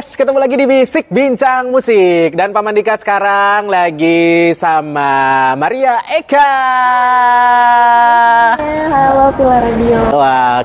Yes, ketemu lagi di Bisik Bincang Musik dan Paman Dika sekarang lagi sama Maria Eka. Halo Pilar Radio.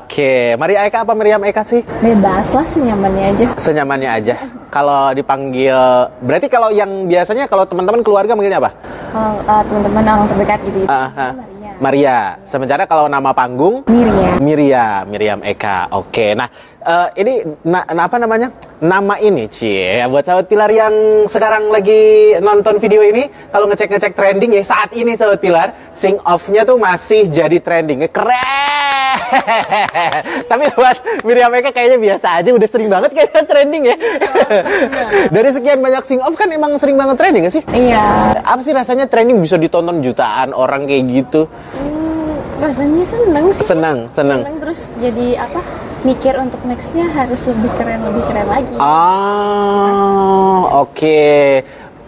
Oke, Maria Eka apa Miriam Eka sih? Bebas lah senyamannya aja. Senyamannya aja. Kalau dipanggil, berarti kalau yang biasanya kalau teman-teman keluarga manggilnya apa? Kalau uh, teman-teman orang terdekat gitu. Ah, ah. Maria. Maria. Sementara kalau nama panggung Miriam. Miria, Miriam Eka. Oke, nah eh, ini na- na- apa namanya? Nama ini, cie. Buat sahabat Pilar yang sekarang lagi nonton video ini, kalau ngecek-ngecek trending ya saat ini sahabat Pilar, sing off-nya tuh masih jadi trending. Keren. Tapi buat Miriam Eka kayaknya biasa aja, udah sering banget kayaknya trending ya. Dari sekian banyak sing off kan emang sering banget trending gak sih? Iya. Apa sih rasanya trending bisa ditonton jutaan orang kayak gitu? Hmm, rasanya seneng sih. Senang, senang. Seneng terus jadi apa? Mikir untuk nextnya harus lebih keren lebih keren lagi. Ah, oke.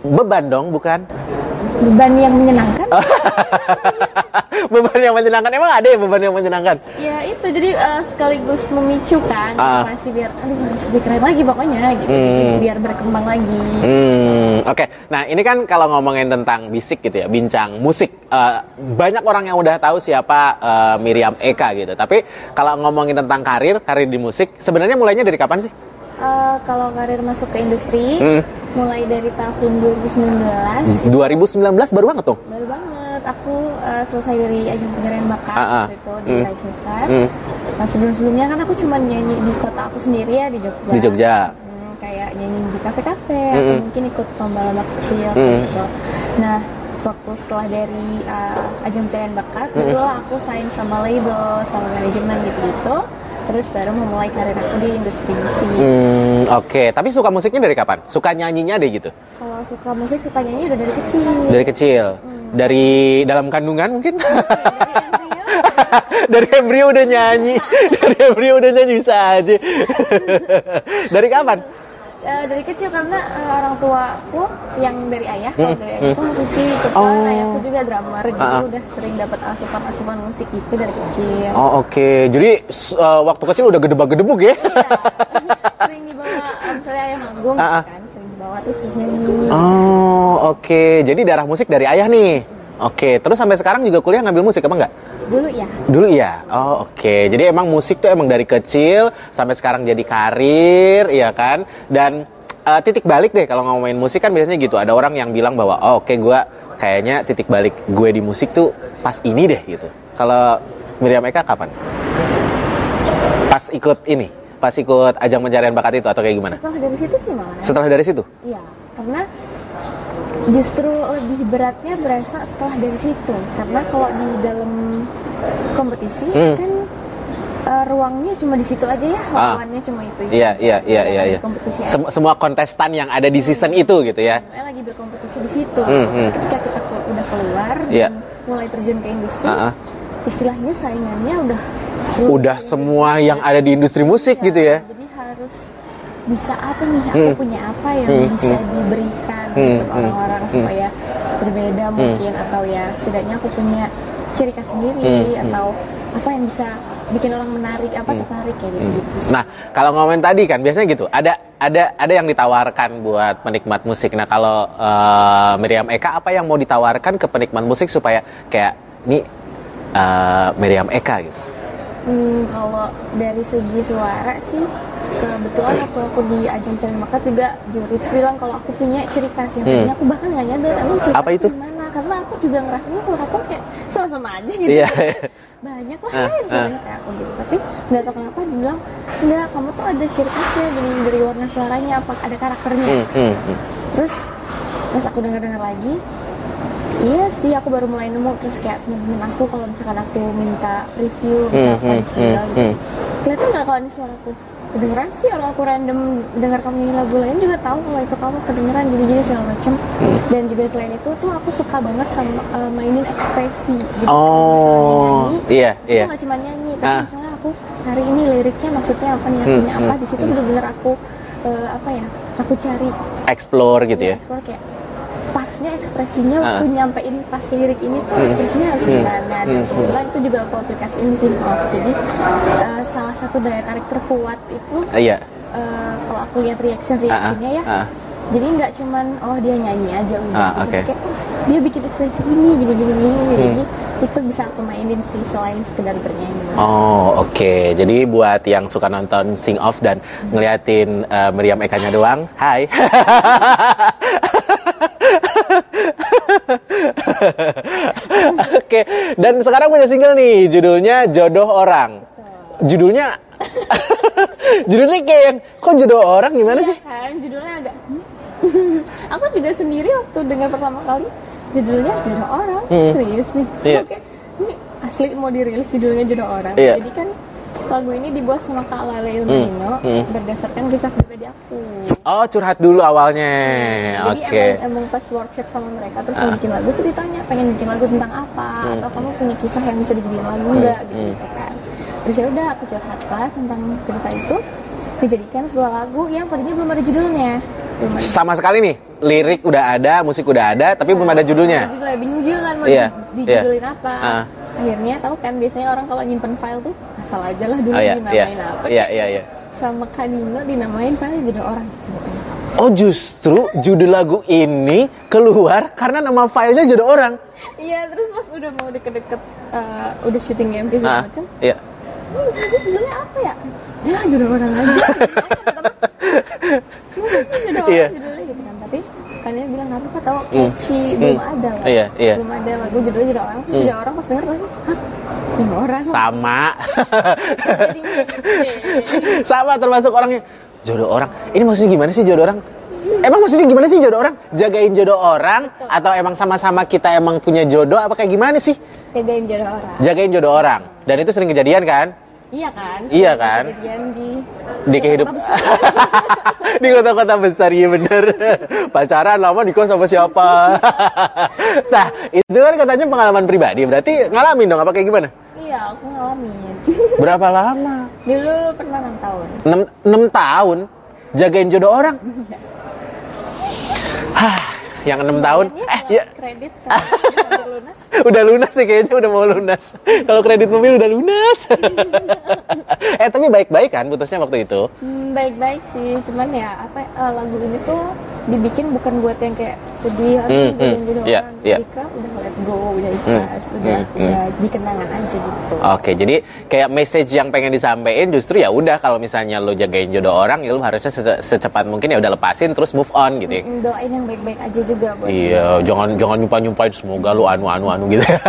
Beban dong, bukan? Beban yang menyenangkan. Beban yang menyenangkan. Emang ada ya beban yang menyenangkan? Ya itu jadi uh, sekaligus memicu kan. Ah. Masih biar aduh harus lebih keren lagi pokoknya gitu. Hmm. Biar berkembang lagi. Hmm, oke. Nah, ini kan kalau ngomongin tentang bisik gitu ya, bincang musik. eh, banyak orang yang udah tahu siapa eh, Miriam Eka gitu. Tapi kalau ngomongin tentang karir, karir di musik, sebenarnya mulainya dari kapan sih? Uh, kalau karir masuk ke industri Hmm. mulai dari tahun 2019 2019 baru banget tuh. Baru banget, aku uh, selesai dari ajang pencarian bakat waktu itu di Hmm. Rising Star. Hmm. Nah sebelum-sebelumnya kan aku cuma nyanyi di kota aku sendiri ya di Jogja. Di Jogja. Hmm, kayak nyanyi di kafe-kafe, Hmm. atau mungkin ikut lomba-lomba kecil Hmm. gitu. Nah waktu setelah dari uh, ajang pencarian bakat, Hmm. aku sign sama label, sama manajemen gitu-gitu. Terus baru memulai karir aku di industri musik. Hmm, oke. Tapi suka musiknya dari kapan? Suka nyanyinya deh gitu. Kalau suka musik, suka nyanyi udah dari kecil. Dari kecil. Dari dalam kandungan mungkin? Dari embrio. dari embrio udah nyanyi dari embrio udah nyanyi bisa aja dari kapan Eh, dari kecil karena eh, orang tuaku yang dari ayah kalau Hmm, dari ayah itu musisi itu kan Oh. ayahku juga drummer jadi Ah, ah. udah sering dapat asupan asupan musik itu dari kecil. Oh oke. Jadi s- eh, waktu kecil udah gedebak-gedebuk ya? Sering dibawa misalnya ayah manggung Ah, ah. kan sering dibawa terus nyanyi. Oh oke. Jadi darah musik dari ayah nih? Oke terus sampai sekarang juga kuliah ngambil musik apa enggak dulu ya. Dulu ya oh oke. Jadi emang musik tuh emang dari kecil sampai sekarang jadi karir ya kan? Dan eh, titik balik deh kalau ngomongin musik kan biasanya gitu. Ada orang yang bilang bahwa oh, oke gua kayaknya titik balik gue di musik tuh pas ini deh gitu. Kalau Miriam Eka kapan? Pas ikut ini? Pas ikut ajang pencarian bakat itu atau kayak gimana? Setelah dari situ sih malah. Setelah dari situ? Iya. Karena justru lebih beratnya berasa setelah dari situ karena kalau di dalam kompetisi Hmm. kan eh, ruangnya cuma di situ aja ya Ah. lawannya cuma itu iya iya iya iya, iya. kompetisi Sem- semua kontestan yang ada di season itu gitu ya Saya lagi berkompetisi di situ. Hmm, hmm. Ketika kita ke- udah keluar Iya. dan mulai terjun ke industri, Ah, ah. istilahnya saingannya udah seluruh udah semua yang ada di industri musik gitu ya Jadi harus bisa apa nih? Aku Hmm. punya apa yang Hmm, bisa hmm. diberikan Hmm, gitu hmm, orang-orang hmm. supaya berbeda mungkin atau ya setidaknya aku punya ciri khas sendiri Hmm, hmm. atau apa yang bisa bikin orang menarik apa tertarik kayak gitu. gitu. Nah, kalau ngomongin tadi kan biasanya gitu, ada ada ada yang ditawarkan buat penikmat musik. Nah, kalau eh, Miriam Eka apa yang mau ditawarkan ke penikmat musik supaya kayak ini eh, Miriam Eka gitu. Hmm, kalau dari segi suara sih kebetulan waktu aku di ajang cari bakat juga juri itu bilang kalau aku punya ciri khas yang Hmm. aku bahkan nggak nyadar emang ciri Apa itu? gimana karena aku juga ngerasanya suara aku kayak sama-sama aja gitu Iya. banyak lah Ah, yang suaranya kayak aku gitu tapi nggak tahu kenapa dia bilang nggak kamu tuh ada ciri khasnya dari dari warna suaranya apa ada karakternya Hmm, hmm, hmm. terus pas aku dengar-dengar lagi iya sih aku baru mulai nemu terus kayak temen-temen aku kalau misalkan aku minta review misalkan hmm, di single hmm, gitu hmm. kelihatan nggak kalau ini suaraku kedengeran sih orang aku random dengar kamu nyanyi lagu lain juga tahu kalau itu kamu kedengeran jadi jadi segala macem Hmm. dan juga selain itu tuh aku suka banget sama uh, mainin ekspresi gitu Oh, nyanyi iya, itu iya. nggak cuma nyanyi tapi Ah. misalnya aku cari ini liriknya maksudnya apa nih Hmm, artinya apa hmm, di situ hmm. bener-bener aku uh, apa ya aku cari Explore gitu ya. explore kayak pasnya ekspresinya Ah. waktu nyampein pas lirik ini tuh Hmm. ekspresinya harus Hmm. gimana dan Hmm. kebetulan itu juga aku aplikasiin Sing Off jadi uh, salah satu daya tarik terkuat itu Ah, Iya. eh, kalau aku lihat reaction reactionnya ya Ah, ah. jadi nggak cuman oh dia nyanyi aja udah kayak oh, dia bikin ekspresi ini gini gini gini Hmm. jadi itu bisa aku mainin sih selain sekedar bernyanyi Oh oke, jadi buat yang suka nonton Sing Off dan ngeliatin eh, Meriam Ekanya doang, hai. Oke, dan sekarang punya single nih, judulnya Jodoh Orang. Judulnya, judulnya kayak yang, kok jodoh orang gimana sih? Iya kan judulnya agak aku juga sendiri waktu dengar pertama kali judulnya jodoh orang Hmm. serius nih Iya. oke ini asli mau dirilis judulnya jodoh orang Iya. jadi kan lagu ini dibuat sama Kak Lale Ilmanino Hmm. berdasarkan kisah pribadi aku Oh curhat dulu awalnya, jadi oke. emang, emang pas workshop sama mereka terus Ah. bikin lagu tuh ditanya pengen bikin lagu tentang apa Hmm. atau kamu punya kisah yang bisa dijadiin lagu nggak gitu, gitu kan terus ya udah aku curhat lah tentang cerita itu dijadikan sebuah lagu yang tadinya belum ada judulnya belum ada Sama sekali nih, lirik udah ada, musik udah ada, tapi belum ada judulnya. judulnya bingung juga kan mau Iya, di- dijudulin iya. apa Ah. Akhirnya tahu kan biasanya orang kalau nyimpen file tuh asal aja lah dulu Oh iya, dinamain iya, apa iya, iya, iya. sama Kanino dinamain file jodoh orang Oh justru judul lagu ini keluar karena nama filenya jodoh orang. iya terus pas udah mau deket-deket eh, udah syuting MV segala Ah, macam iya. hmm, judulnya apa ya ya jodoh orang aja sih jodoh orang Iya. judulnya gitu kan tapi Kanino bilang nggak apa-apa tau catchy belum Hmm. ada Iya, iya. belum ada lagu judulnya jodoh orang terus jodoh orang pas denger pasti hah jodoh orang Sama. Sama termasuk orangnya jodoh orang. Ini maksudnya gimana sih jodoh orang? Emang maksudnya gimana sih jodoh orang? Jagain jodoh orang atau emang sama-sama kita emang punya jodoh apa kayak gimana sih? jagain jodoh orang Jagain jodoh orang. Dan itu sering kejadian kan? Iya kan? Iya kan? kejadian di Di kehidupan kota besar. di kota-kota besar iya bener. Pacaran lama di kos sama siapa? Nah itu kan katanya pengalaman pribadi berarti ngalamin dong apa kayak gimana? Iya aku ngalamin. Berapa lama? Dulu pernah 6 tahun. 6, tahun? Jagain jodoh orang? Hah, yang enam tahun? Eh ya, ya kredit kan? Hampir lunas udah lunas sih kayaknya udah mau lunas. Kalau kredit mobil udah lunas. Eh tapi baik-baik kan putusnya waktu itu? Hmm, baik-baik sih cuman ya apa eh, lagu ini tuh dibikin bukan buat yang kayak sedih atau Hmm, hmm, jodoh iya, orang iya. Ketika udah let go udah ikhlas udah hmm, udah jadi kenangan aja gitu. Oke, jadi kayak message yang pengen disampaikan justru ya udah kalau misalnya lo jagain jodoh orang, ya lo harusnya sece- secepat mungkin ya udah lepasin terus move on gitu ya. Hmm, doain yang baik-baik aja juga buat Iya, jangan jangan nyumpah nyumpahin semoga lo anu anu anu gitu. ya.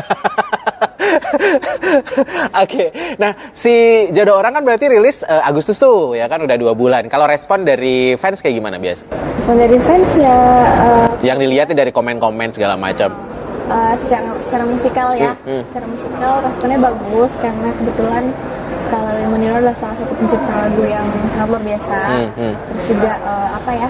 Oke, nah si jodoh orang kan berarti rilis eh, Agustus tuh ya kan udah dua bulan. Kalau respon dari fans kayak gimana biasa? Respon dari fans ya eh, Yang dilihatnya dari komen-komen segala macam. Eh, secara secara musikal ya Hmm, hmm. secara musikal responnya bagus karena kebetulan kalau Lemonino adalah salah satu pencipta lagu yang sangat luar biasa Hmm, hmm. terus juga eh, apa ya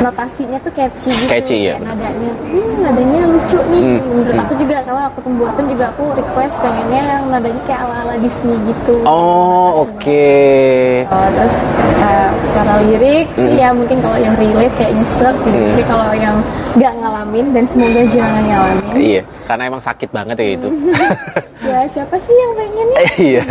notasinya tuh catchy gitu Catchy, iya, kayak nadanya hmm, nadanya lucu nih Hmm, menurut hmm. aku juga kalau aku pembuatan juga aku request pengennya yang nadanya kayak ala ala Disney gitu Oh, oke. Uh, terus uh, secara lirik sih ya mungkin kalau yang relate kayak nyesek gitu. Hmm. Tapi kalau yang nggak ngalamin dan semoga jangan ngalamin. Iya, karena emang sakit banget ya itu. ya siapa sih yang pengennya? Iya.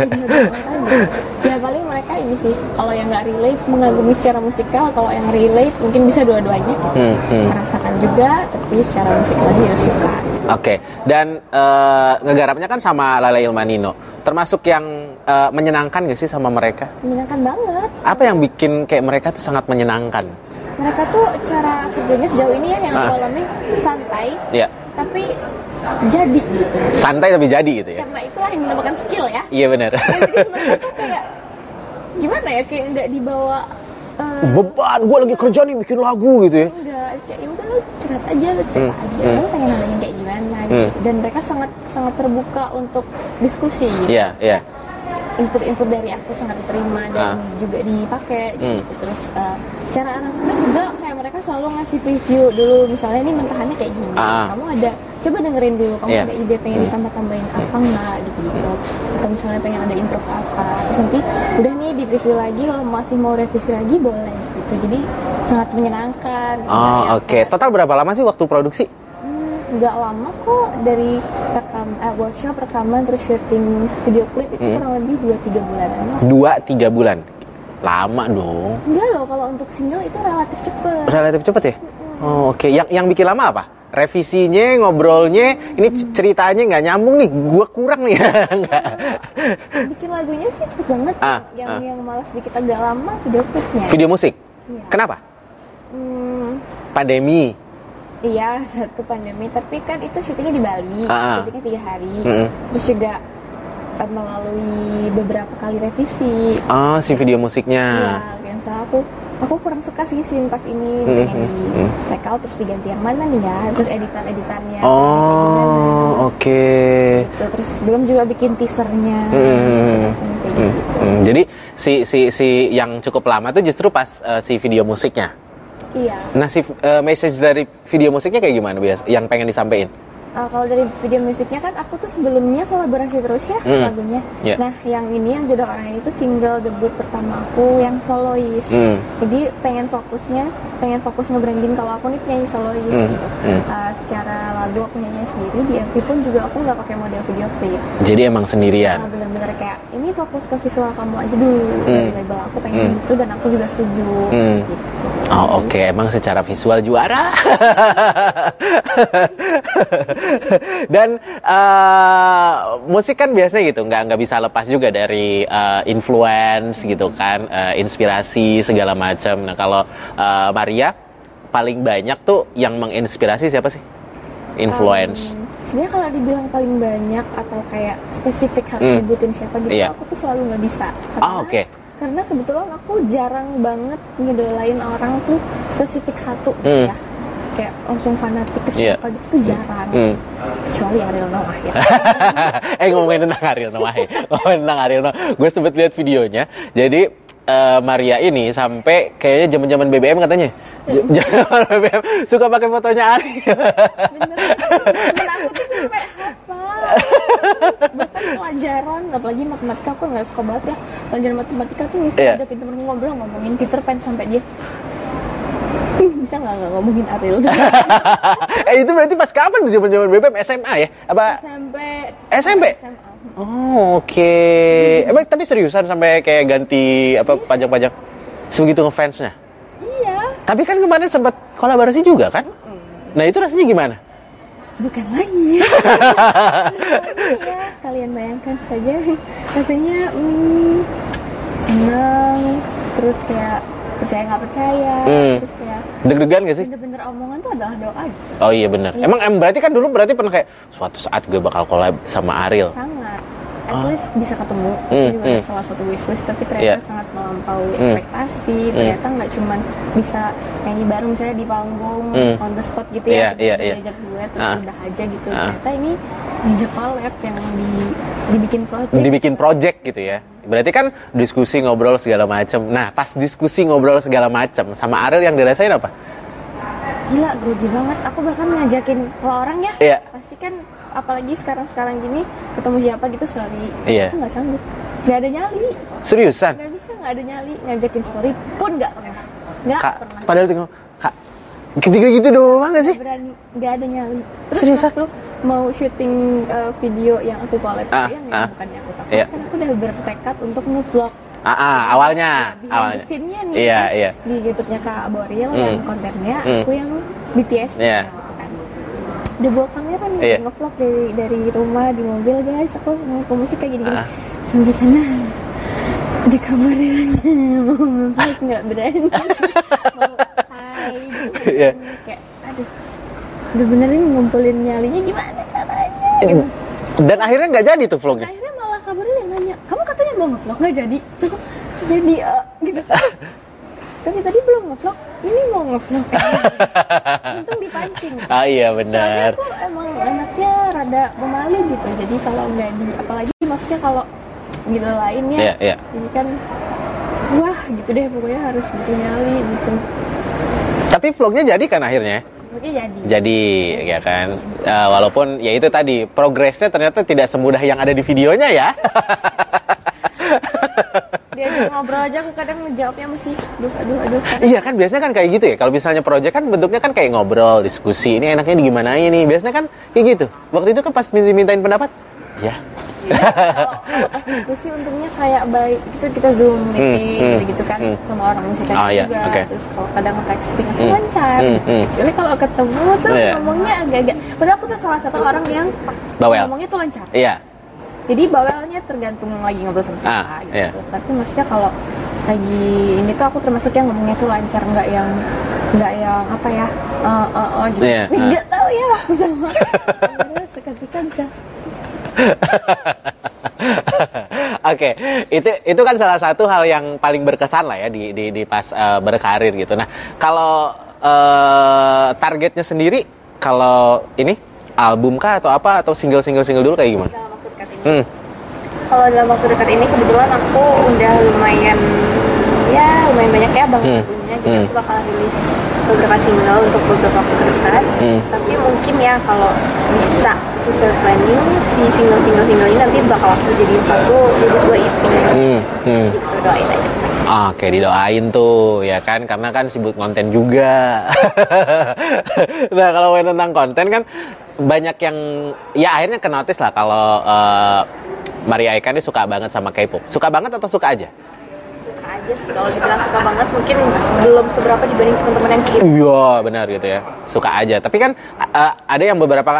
ya paling mereka ini sih kalau yang nggak relate mengagumi secara musikal, kalau yang relate mungkin bisa dua-duanya Hmm, hmm. merasakan juga, tapi secara musikal dia suka. Oke, dan eh, ngegarapnya kan sama Lala Ilmanino. Termasuk yang eh, menyenangkan gak sih sama mereka? Menyenangkan banget. Apa yang bikin kayak mereka tuh sangat menyenangkan? Mereka tuh cara kerjanya sejauh ini ya yang aku Ah. alami santai, Ya, tapi jadi gitu. santai tapi jadi gitu ya. Karena itulah yang dinamakan skill ya. Iya benar. jadi mereka tuh kayak gimana ya kayak nggak dibawa eh, Beban, gue lagi kerja nih bikin lagu gitu ya. enggak ya udah lu curhat aja lu cerita Hmm, aja lu pengen nanya kayak gimana gitu. Hmm. dan mereka sangat sangat terbuka untuk diskusi gitu Iya, iya. input-input dari aku sangat diterima dan Ah. juga dipakai Hmm. gitu terus eh, cara aransemen juga kayak mereka selalu ngasih preview dulu misalnya ini mentahannya kayak gini Ah. kamu ada coba dengerin dulu kamu Iya. ada ide pengen Hmm. ditambah-tambahin apa enggak gitu gitu atau misalnya pengen ada improve apa terus nanti udah nih di preview lagi kalau masih mau revisi lagi boleh gitu jadi sangat menyenangkan Nggak Oh, oke. kayak, Total berapa lama sih waktu produksi? "Hmm, nggak lama kok dari rekam eh, workshop rekaman terus syuting video klip itu Hmm. kurang lebih 2-3 bulanan lah. Dua, tiga bulan. Lama dong. enggak loh kalau untuk single itu relatif cepet Relatif cepet ya? Oh, Oke, yang yang bikin lama apa? Revisinya, ngobrolnya, ini ceritanya nggak nyambung nih, gua kurang nih. Nggak. bikin lagunya sih cepet banget Ah, yang ah. yang malah sedikit agak lama video klipnya Video musik. Iya. Kenapa? Hmm, Pandemi. iya satu pandemi tapi kan itu syutingnya di Bali Ah, ah. syutingnya tiga hari Mm-mm. terus juga eh, melalui beberapa kali revisi Oh, si video musiknya. Iya, kayak misalnya aku aku kurang suka sih scene pas ini Hmm, pengen hmm, di hmm. take out terus diganti yang mana nih ya terus editan editannya Oh, oke. gitu. terus belum juga bikin teasernya kayak Hmm, gitu hmm. Jadi si si si yang cukup lama tuh justru pas eh, si video musiknya. iya Nah, si eh, message dari video musiknya kayak gimana bias? Yang pengen disampaikan? Ah, kalau dari video musiknya kan aku tuh sebelumnya kolaborasi terus ya Hmm. lagunya. Iya. Nah, yang ini yang jodoh orang ini tuh single debut pertama aku yang solois. Hmm. Jadi pengen fokusnya, pengen fokus nge-branding kalau aku nih penyanyi solois Hmm. gitu. Hmm. Ah, secara lagu aku nyanyi sendiri di MV pun juga aku nggak pakai model video klip. Jadi emang sendirian. Nah, bener-bener kayak ini fokus ke visual kamu aja dulu dari Hmm. label aku pengen Hmm. gitu dan aku juga setuju Hmm. gitu. Oh oke, emang secara visual juara. Dan eh, musik kan biasanya gitu, nggak nggak bisa lepas juga dari eh, influence gitu kan, eh, inspirasi segala macam. Nah kalau eh, Maria paling banyak tuh yang menginspirasi siapa sih? Influence. Um, Sebenarnya kalau dibilang paling banyak atau kayak spesifik harus Hmm. nyebutin siapa gitu, Iya. aku tuh selalu nggak bisa. Ah, oke. Karena kebetulan aku jarang banget ngidolain orang tuh spesifik satu gitu Hmm. ya. Kayak langsung fanatik ke Iya. siapa gitu tuh jarang. Hmm. Kecuali Ariel Noah ya. eh ngomongin tentang Ariel Noah ya. ngomongin tentang Ariel Noah gue sempet lihat videonya jadi eh, Maria ini sampai kayaknya zaman zaman BBM katanya zaman BBM suka pakai fotonya Ariel Bener. Temen aku tuh sampai hafal. Bahkan pelajaran, apalagi matematika aku nggak suka banget ya. Pelajaran matematika tuh Iya. ajakin temen ngobrol ngomongin Peter Pan sampai dia "Ih, bisa nggak nggak ngomongin Ariel? Eh itu berarti pas kapan tuh zaman zaman BBM SMA ya? Apa sampai SMP? SMA. oh oke. Emang tapi seriusan sampai kayak ganti apa pajak-pajak sebegitu ngefansnya? Iya, tapi kan kemarin sempat kolaborasi juga kan? Nah itu rasanya gimana? Bukan lagi. ya, kalian bayangkan saja. Rasanya hmm, seneng, terus kayak percaya nggak percaya, Hmm. terus deg-degan gak sih bener-bener omongan tuh adalah doa gitu. Oh iya benar. Emang em berarti kan dulu berarti pernah kayak suatu saat gue bakal collab sama Ariel. Sangat. At least bisa ketemu, Hmm, itu juga hmm. salah satu wishlist, tapi ternyata Iya. sangat melampaui Hmm. ekspektasi. Ternyata nggak cuman bisa nyanyi bareng misalnya di panggung, Hmm. on the spot gitu Iya, ya, iya, tiba-tiba iya. diajak duet terus Ah. udah aja gitu. Ah. Ternyata ini diajak collab yang di, dibikin project. Dibikin project gitu ya. Berarti kan diskusi ngobrol segala macam. Nah, pas diskusi ngobrol segala macam sama Ariel yang dirasain apa? Gila, grogi banget. Aku bahkan ngajakin kalau orang ya, Iya. pasti kan apalagi sekarang-sekarang gini ketemu siapa gitu sorry. Iya. Aku nggak sanggup. Nggak ada nyali. Seriusan? Nggak bisa, nggak ada nyali. Ngajakin story pun nggak pernah. Nggak Kak, pernah. padahal tinggal Kak, gitu gitu doang gak sih? Berani, nggak ada nyali. Terus Seriusan? waktu mau syuting uh, video yang aku collab Ah, yang ah. bukannya aku takut Iya. kan aku udah bertekad untuk ngevlog Ah, ah, awalnya, behind awalnya. scene-nya nih Iya, kan, iya. di YouTube-nya Kak Boril Hmm. yang kontennya Hmm. aku yang BTS Iya. gitu kan udah bawa kamera nih Iya. ngevlog dari dari rumah di mobil guys aku mau ke musik kayak gini. Ah. sampai sana di kamar mau ngevlog nggak berani mau hai gitu Iya. kayak udah benerin ngumpulin nyalinya gimana caranya gitu. Dan akhirnya nggak jadi tuh vlognya. akhirnya malah kabarnya yang nanya kamu katanya mau ngevlog nggak jadi aku, jadi eh, gitu tapi tadi belum ngevlog ini mau ngevlog untung dipancing Ah iya soalnya benar. aku emang anaknya rada pemalu gitu jadi kalau nggak di apalagi maksudnya kalau gitu lainnya Iya, iya. jadi kan wah gitu deh pokoknya harus gitu nyali gitu Tapi vlognya jadi kan akhirnya? Pokoknya jadi Jadi ya kan, Eh, walaupun ya itu tadi progresnya ternyata tidak semudah yang ada di videonya ya. diajak ngobrol aja aku kadang ngejawabnya masih aduh aduh aduh iya kan biasanya kan kayak gitu ya. Kalau misalnya project kan bentuknya kan kayak ngobrol, diskusi. Ini enaknya digimanain nih. Biasanya kan kayak gitu. Waktu itu kan pas minta-mintain pendapat, Ya. kalau pas diskusi untungnya kayak baik gitu kita zoom meeting hmm, gitu kan hmm. sama orang musikan Oh, iya, juga oke. terus kalau kadang texting aku Hmm, lancar hmm, gitu. hmm. kecuali kalau ketemu tuh Iya. ngomongnya agak-agak padahal aku tuh salah satu orang yang Bawel. ngomongnya tuh lancar Iya. jadi bawelnya tergantung lagi ngobrol sama siapa Ah, gitu iya. tapi maksudnya kalau lagi ini tuh aku termasuk yang ngomongnya tuh lancar nggak yang nggak yang apa ya eh eh eh, gitu Iya, Tapi ah. nggak tahu ya waktu sama seketika bisa Oke, itu itu kan salah satu hal yang paling berkesan lah ya di di, di pas eh, berkarir gitu. Nah, kalau eh, targetnya sendiri kalau ini album kah atau apa atau single single single dulu kayak gimana? dalam waktu dekat ini Hmm. kalau dalam waktu dekat ini kebetulan aku udah lumayan ya lumayan banyak ya bang Hmm. Hmm. aku bakal rilis beberapa single untuk beberapa waktu ke depan Hmm. tapi mungkin ya kalau bisa sesuai planning si single single single ini nanti bakal aku jadiin satu jadi sebuah EP Hmm, hmm. gitu doain aja Oke, didoain tuh ya kan karena kan sibuk konten juga. nah, kalau main tentang konten kan banyak yang ya akhirnya kenotis lah kalau eh, Maria Eka ini suka banget sama K-pop. Suka banget atau suka aja? Suka aja sih kalau dibilang suka banget mungkin belum seberapa dibanding teman-teman yang K-pop Iya benar gitu ya. Suka aja. Tapi kan uh, ada yang beberapa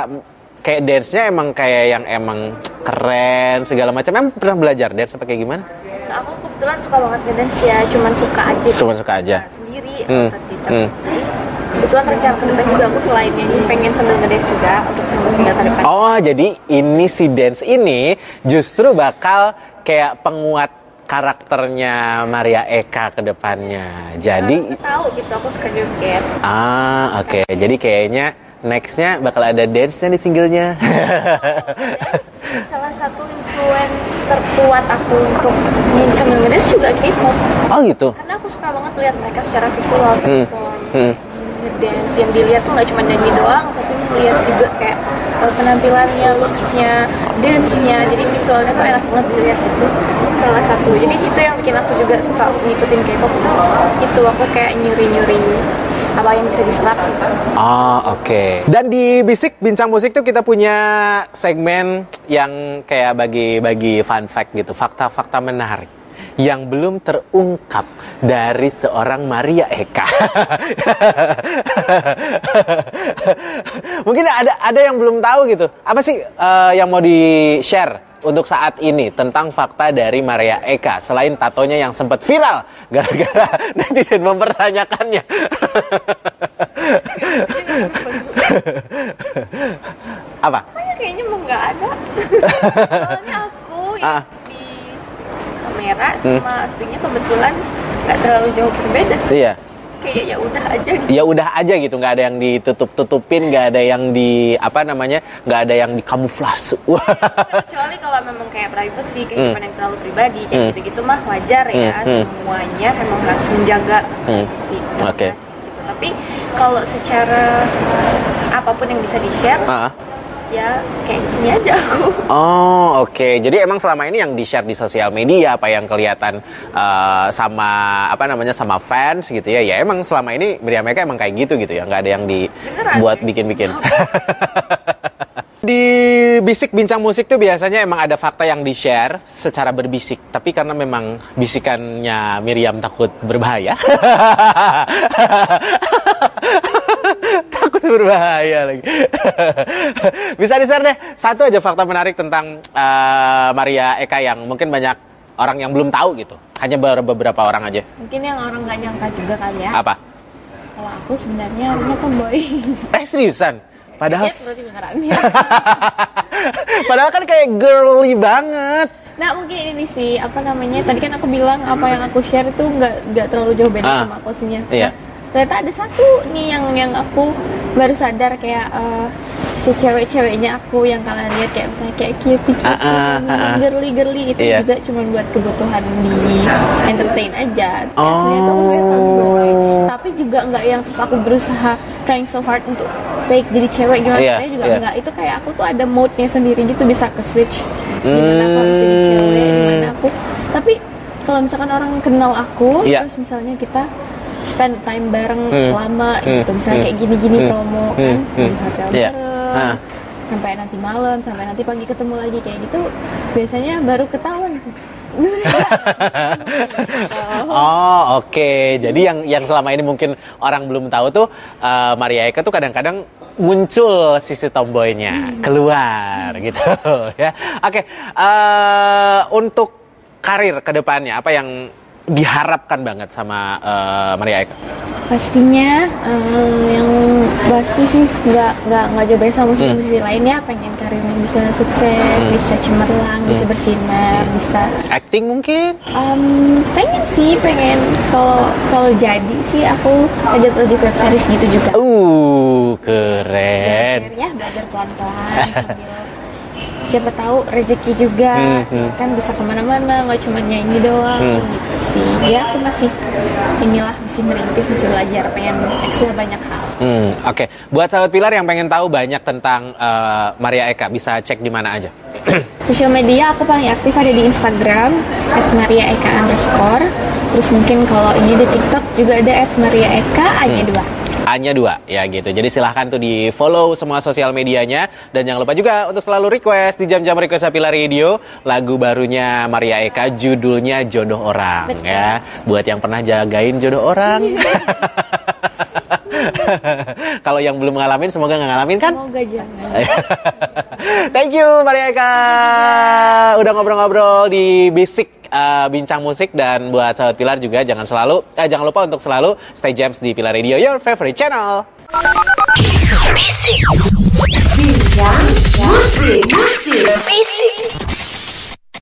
kayak dance-nya emang kayak yang emang keren segala macam. Emang pernah belajar dance apa kayak gimana? Nah, aku kebetulan suka banget ngedance ya. Cuman suka aja. Cuma suka aja. Nah, sendiri Hmm, tapi hmm. kebetulan rencana ke depan juga aku selain nyanyi pengen sambil ngedance juga untuk single single ke depan. Oh jadi ini si dance ini justru bakal kayak penguat karakternya Maria Eka ke depannya. Jadi Aku tahu gitu aku suka joget. Ah oke. Jadi kayaknya nextnya bakal ada dance-nya di singlenya. Salah satu influence terkuat aku untuk sambil ngedance juga K-pop. Oh gitu? Karena aku suka banget lihat mereka secara visual Hmm, perform hmm. ngedance. Yang dilihat tuh nggak cuma nyanyi doang tapi melihat juga kayak penampilannya, looksnya, dance-nya jadi visualnya tuh enak banget dilihat itu salah satu jadi itu yang bikin aku juga suka ngikutin K-pop itu itu aku kayak nyuri-nyuri apa yang bisa diserap gitu. Oh oke. Dan di Bisik Bincang Musik tuh kita punya segmen yang kayak bagi-bagi fun fact gitu, fakta-fakta menarik yang belum terungkap dari seorang Maria Eka. Mungkin ada ada yang belum tahu gitu. Apa sih eh, yang mau di-share untuk saat ini tentang fakta dari Maria Eka selain tatonya yang sempat viral gara-gara netizen mempertanyakannya. Apa? Kayaknya emang nggak ada soalnya aku Ah. Di kamera sama aslinya kebetulan nggak terlalu jauh berbeda sih Iya. kayak ya udah aja gitu Ya udah aja gitu, nggak ada yang ditutup-tutupin, nggak ada yang di apa namanya, nggak ada yang dikamuflase. Kecuali kalau memang kayak privacy Hmm. kehidupan yang terlalu pribadi kayak gitu-gitu mah wajar ya Hmm, hmm. semuanya memang harus menjaga Hmm. privacy Oke. masing-masing gitu. tapi kalau secara apa pun yang bisa di share Ah. Ya kayak gini aja aku. Oh oke, jadi emang selama ini yang di share di sosial media apa yang kelihatan eh, sama apa namanya sama fans gitu ya, ya emang selama ini Miriam Eka emang kayak gitu gitu ya, nggak ada yang dibuat bikin-bikin. di bisik bincang musik tuh biasanya emang ada fakta yang di share secara berbisik, tapi karena memang bisikannya Miriam takut berbahaya. berbahaya lagi. Bisa di-share deh satu aja fakta menarik tentang eh, Maria Eka yang mungkin banyak orang yang belum tahu gitu. Hanya ber- beberapa orang aja. mungkin yang orang nggak nyangka juga kali ya Apa? kalau aku sebenarnya orangnya tomboy Eh seriusan? Padahal benerannya padahal kan kayak girly banget. Nah mungkin ini sih apa namanya tadi kan aku bilang apa yang aku share itu nggak nggak terlalu jauh beda Ah. sama aku aslinya. Iya. Nah, ternyata ada satu nih yang yang aku baru sadar kayak eh, si cewek-ceweknya aku yang kalian lihat kayak misalnya kayak cute cute Ah, ah, ah, ah. girly girly itu Iya. juga cuma buat kebutuhan di entertain aja. Oh. Aslinya tuh aku. Tapi juga nggak yang terus aku berusaha trying so hard untuk fake jadi cewek gimana sebenarnya juga iya. enggak itu kayak aku tuh ada mode-nya sendiri gitu bisa ke switch di mana aku harus jadi cewek di mana aku tapi kalau misalkan orang kenal aku Iya. terus misalnya kita spend time bareng Hmm. lama Hmm. gitu misalnya Hmm. kayak gini-gini Hmm. promo Hmm. kan Hmm. di hotel Iya. bareng Ah. sampai nanti malam sampai nanti pagi ketemu lagi kayak gitu biasanya baru ketahuan oh oke jadi yang yang selama ini mungkin orang belum tahu tuh uh, Maria Eka tuh kadang-kadang muncul sisi tomboynya Hmm. keluar gitu ya oke uh, untuk karir ke depannya apa yang diharapkan banget sama uh, Maria Eka? Pastinya eh, yang pasti sih nggak nggak nggak jauh beda sama musisi-musisi lainnya. Pengen karirnya bisa sukses bisa cemerlang bisa bersinar bisa acting mungkin? Em, pengen sih pengen. Kalau kalau jadi sih aku ada project web series gitu juga. Uh keren. belajar ya belajar pelan-pelan siapa tahu rezeki juga Hmm, hmm. kan bisa ke mana-mana nggak cuma nyanyi doang Hmm. gitu sih ya aku masih inilah masih merintis masih belajar pengen explore banyak hal Hmm, Oke, buat sahabat Pilar yang pengen tahu banyak tentang uh, Maria Eka, bisa cek di mana aja. sosial media aku paling aktif ada di Instagram @mariaeka underscore terus mungkin kalau ini di TikTok juga ada @mariaeka hanya dua hanya dua ya gitu. Jadi silahkan tuh di follow semua sosial medianya dan jangan lupa juga untuk selalu request di jam-jam request Pilar Radio lagu barunya Maria Eka judulnya Jodoh Orang Betul. ya. Buat yang pernah jagain jodoh orang. Kalau yang belum ngalamin semoga nggak ngalamin kan? semoga jangan Thank you Maria Eka udah ngobrol-ngobrol di Basic uh, bincang musik dan buat sahabat Pilar juga jangan selalu eh, jangan lupa untuk selalu stay jams di Pilar Radio your favorite channel.